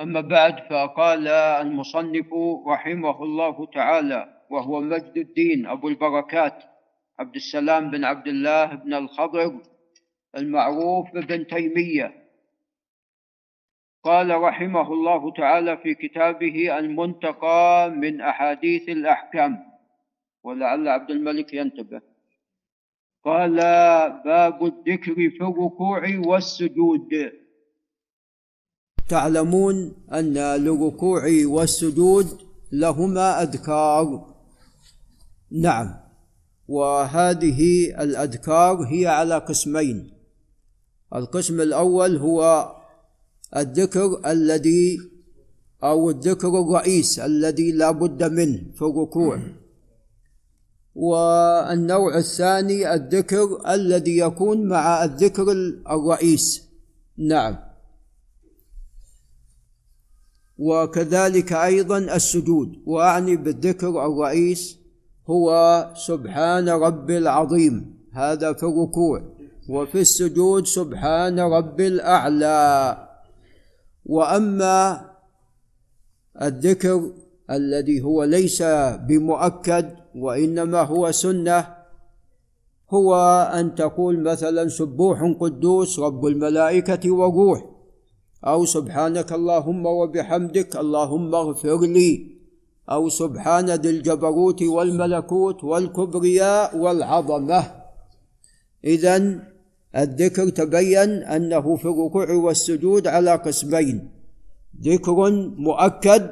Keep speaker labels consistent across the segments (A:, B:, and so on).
A: أما بعد فقال المصنف رحمه الله تعالى وهو مجد الدين أبو البركات عبد السلام بن عبد الله بن الخضر المعروف بن تيمية. قال رحمه الله تعالى في كتابه المنتقى من أحاديث الأحكام. ولعل عبد الملك ينتبه. قال باب الذكر في الركوع والسجود. تعلمون أن للركوع والسجود لهما أذكار. نعم. وهذه الأذكار هي على قسمين. القسم الأول هو الذكر الذي أو الذكر الرئيس الذي لا بد منه في الركوع. والنوع الثاني الذكر الذي يكون مع الذكر الرئيس. نعم. وكذلك أيضا السجود. وأعني بالذكر الرئيس هو سبحان رب العظيم. هذا في الركوع. وفي السجود سبحان رب الأعلى. وأما الذكر الذي هو ليس بمؤكد وإنما هو سنة هو أن تقول مثلا سبوح قدوس رب الملائكة والروح أو سبحانك اللهم وبحمدك اللهم اغفر لي. أو سبحان ذي الجبروت والملكوت والكبرياء والعظمة. اذا الذكر تبين أنه في الركوع والسجود على قسمين ذكر مؤكد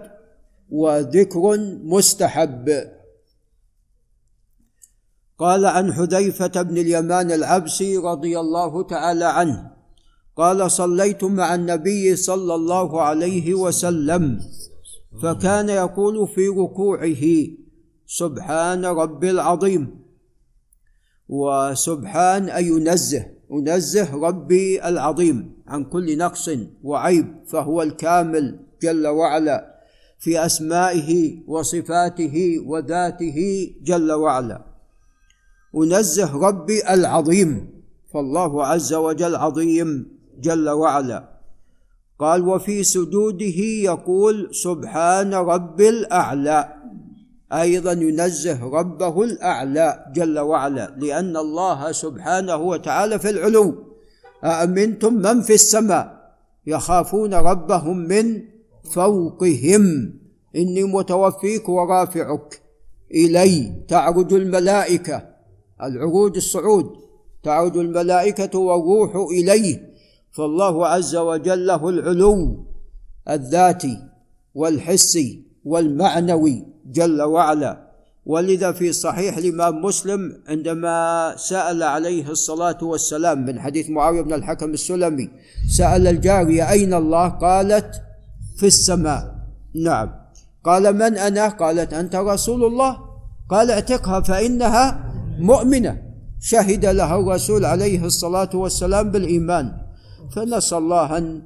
A: وذكر مستحب. قال عن حذيفة بن اليمان العبسي رضي الله تعالى عنه قال صليت مع النبي صلى الله عليه وسلم فكان يقول في ركوعه سبحان ربي العظيم. وسبحان أي ينزه انزه ربي العظيم عن كل نقص وعيب فهو الكامل جل وعلا في أسمائه وصفاته وذاته جل وعلا. انزه ربي العظيم فالله عز وجل عظيم. جل وعلا. قال وفي سجوده يقول سبحان رب الأعلى أيضا ينزه ربه الأعلى جل وعلا لأن الله سبحانه وتعالى في العلو. أأمنتم من في السماء؟ يخافون ربهم من فوقهم. إني متوفيك ورافعك. إلي تعرج الملائكة. العروج الصعود. تعرج الملائكة والروح إليه. فالله عز وجل له العلو الذاتي والحسي والمعنوي جل وعلا. ولذا في صحيح الإمام مسلم عندما سأل عليه الصلاة والسلام من حديث معاوية بن الحكم السلمي سأل الجاريه أين الله؟ قالت في السماء. نعم. قال من أنا؟ قالت أنت رسول الله. قال اعتقها فإنها مؤمنة. شهد لها الرسول عليه الصلاة والسلام بالإيمان. فنسأل الله أن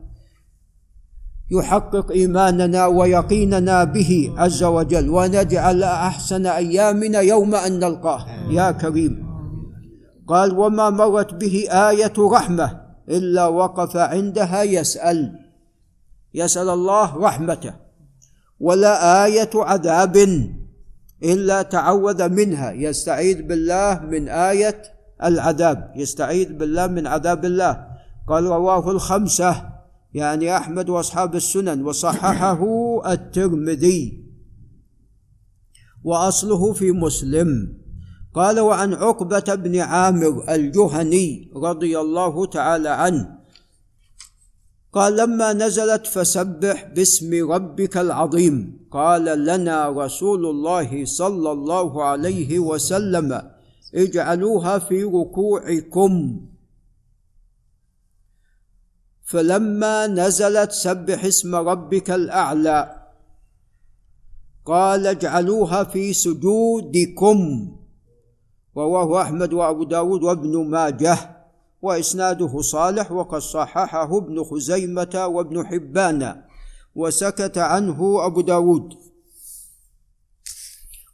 A: يحقق إيماننا ويقيننا به عز وجل ونجعل أحسن أيامنا يوم أن نلقاه. يا كريم. قال وما مرت به آية رحمة إلا وقف عندها يسأل يسأل الله رحمته ولا آية عذاب إلا تعوذ منها. يستعيذ بالله من آية العذاب يستعيذ بالله من عذاب الله. قال رواه الخمسة يعني أحمد وأصحاب السنن وصححه الترمذي. وأصله في مسلم. قال وعن عقبة بن عامر الجهني رضي الله تعالى عنه قال لما نزلت فسبح باسم ربك العظيم قال لنا رسول الله صلى الله عليه وسلم اجعلوها في ركوعكم. فلما نزلت سبح اسم ربك الأعلى قال اجعلوها في سجودكم. رواه أحمد وأبو داود وابن ماجه وإسناده صالح وقد صححه ابن خزيمة وابن حبان وسكت عنه أبو داود.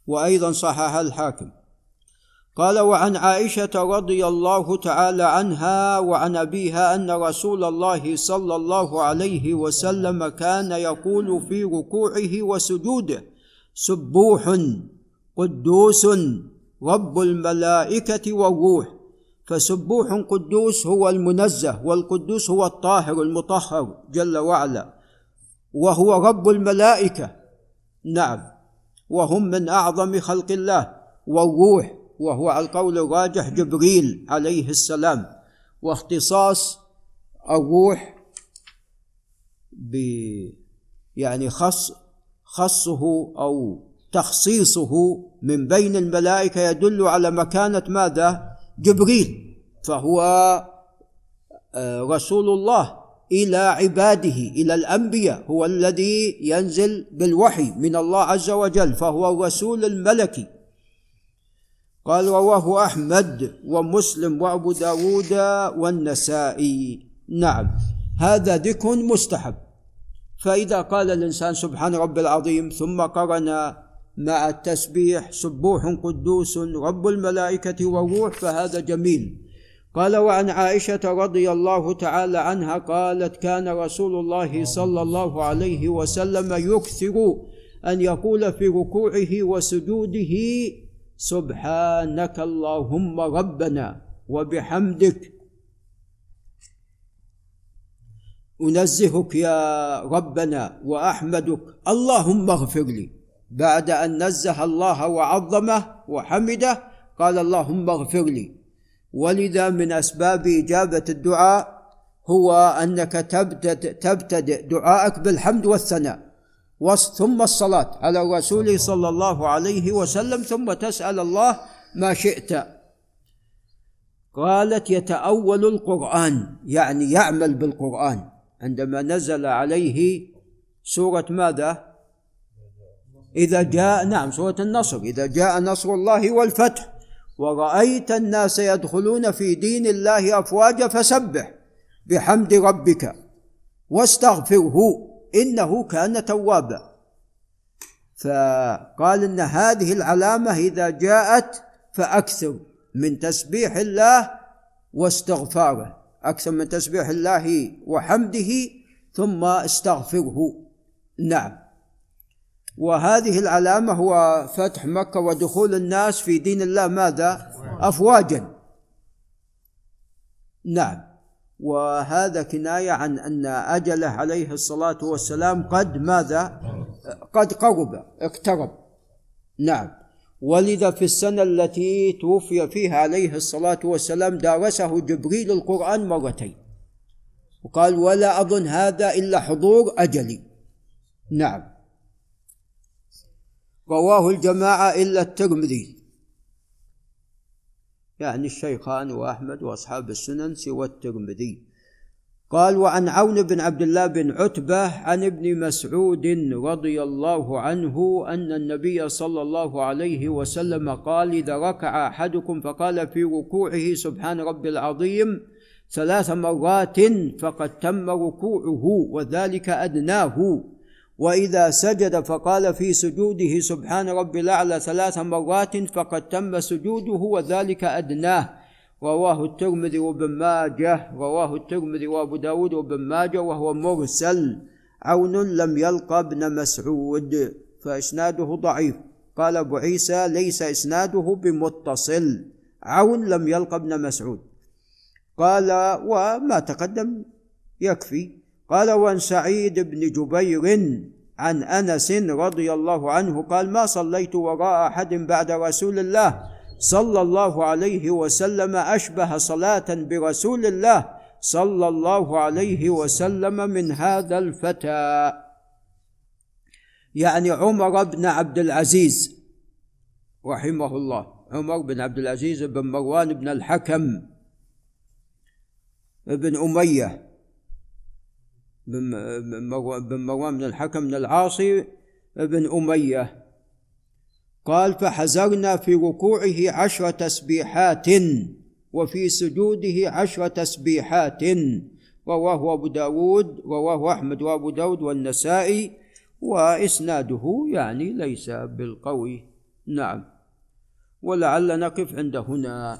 A: وأيضا صحح الحاكم. قال وعن عائشة رضي الله تعالى عنها وعن أبيها أن رسول الله صلى الله عليه وسلم كان يقول في ركوعه وسجوده سبوح قدوس رب الملائكة والروح. فسبوح قدوس هو المنزه والقدوس هو الطاهر المطهر جل وعلا وهو رب الملائكة. نعم. وهم من أعظم خلق الله والروح. وهو القول الراجح جبريل عليه السلام واختصاص الروح ب يعني خص خصه أو تخصيصه من بين الملائكة يدل على مكانة ماذا؟ جبريل فهو آه، رسول الله إلى عباده إلى الأنبياء هو الذي ينزل بالوحي من الله عز وجل فهو الرسول الملكي قال رواه أحمد ومسلم وأبو داود والنسائي. نعم هذا ذكر مستحب. فإذا قال الإنسان سبحان رب العظيم ثم قرن مع التسبيح سبوح قدوس رب الملائكة والروح فهذا جميل. قال وعن عائشة رضي الله تعالى عنها قالت كان رسول الله صلى الله عليه وسلم يكثر أن يقول في ركوعه وسجوده سبحانك اللهم ربنا وبحمدك. أنزهك يا ربنا وأحمدك. اللهم اغفر لي. بعد أن نزه الله وعظمه وحمده قال اللهم اغفر لي. ولذا من أسباب إجابة الدعاء هو أنك تبتدئ دعاءك بالحمد والثناء. ثم الصلاة على الرسول صلى الله عليه وسلم ثم تسأل الله ما شئت. قالت يتأول القرآن يعني يعمل بالقرآن. عندما نزل عليه سورة ماذا؟ إذا جاء نعم سورة النصر. إذا جاء نصر الله والفتح ورأيت الناس يدخلون في دين الله أفواجا فسبح بحمد ربك واستغفره. إنه كان توابا فقال إن هذه العلامة إذا جاءت فأكثر من تسبيح الله واستغفاره أكثر من تسبيح الله وحمده ثم استغفره. نعم. وهذه العلامة هو فتح مكة ودخول الناس في دين الله ماذا؟ افواجا. نعم. وهذا كناية عن أن اجله عليه الصلاة والسلام قد ماذا؟ قد قرب اقترب. نعم. ولذا في السنة التي توفي فيها عليه الصلاة والسلام دارسه جبريل القرآن مرتين. وقال ولا أظن هذا إلا حضور أجلي. نعم. رواه الجماعة إلا الترمذي. يعني الشيخان وأحمد وأصحاب السنن سوى الترمذي. قال وعن عون بن عبد الله بن عتبة عن ابن مسعود رضي الله عنه أن النبي صلى الله عليه وسلم قال إذا ركع أحدكم فقال في ركوعه سبحان ربي العظيم ثلاث مرات فقد تم ركوعه وذلك أدناه. وإذا سجد فقال في سجوده سبحان ربي الأعلى ثلاث مرات فقد تم سجوده وذلك أدناه. رواه الترمذي وابن ماجه رواه الترمذي وأبو داود وابن ماجه وهو مرسل عون لم يلقى ابن مسعود فإسناده ضعيف. قال أبو عيسى ليس إسناده بمتصل عون لم يلقى ابن مسعود. قال وما تقدم يكفي. قال وعن سعيد بن جبير عن أنس رضي الله عنه قال ما صليت وراء أحد بعد رسول الله صلى الله عليه وسلم أشبه صلاة برسول الله صلى الله عليه وسلم من هذا الفتى. يعني عمر بن عبد العزيز رحمه الله عمر بن عبد العزيز بن مروان بن الحكم بن أمية بن مروان بن الحكم بن العاصي بن أمية. قال فحزرنا في ركوعه عشر تسبيحات وفي سجوده عشر تسبيحات رواه أبو داود رواه أحمد وأبو داود والنسائي وإسناده يعني ليس بالقوي. نعم. ولعل نقف عند هنا.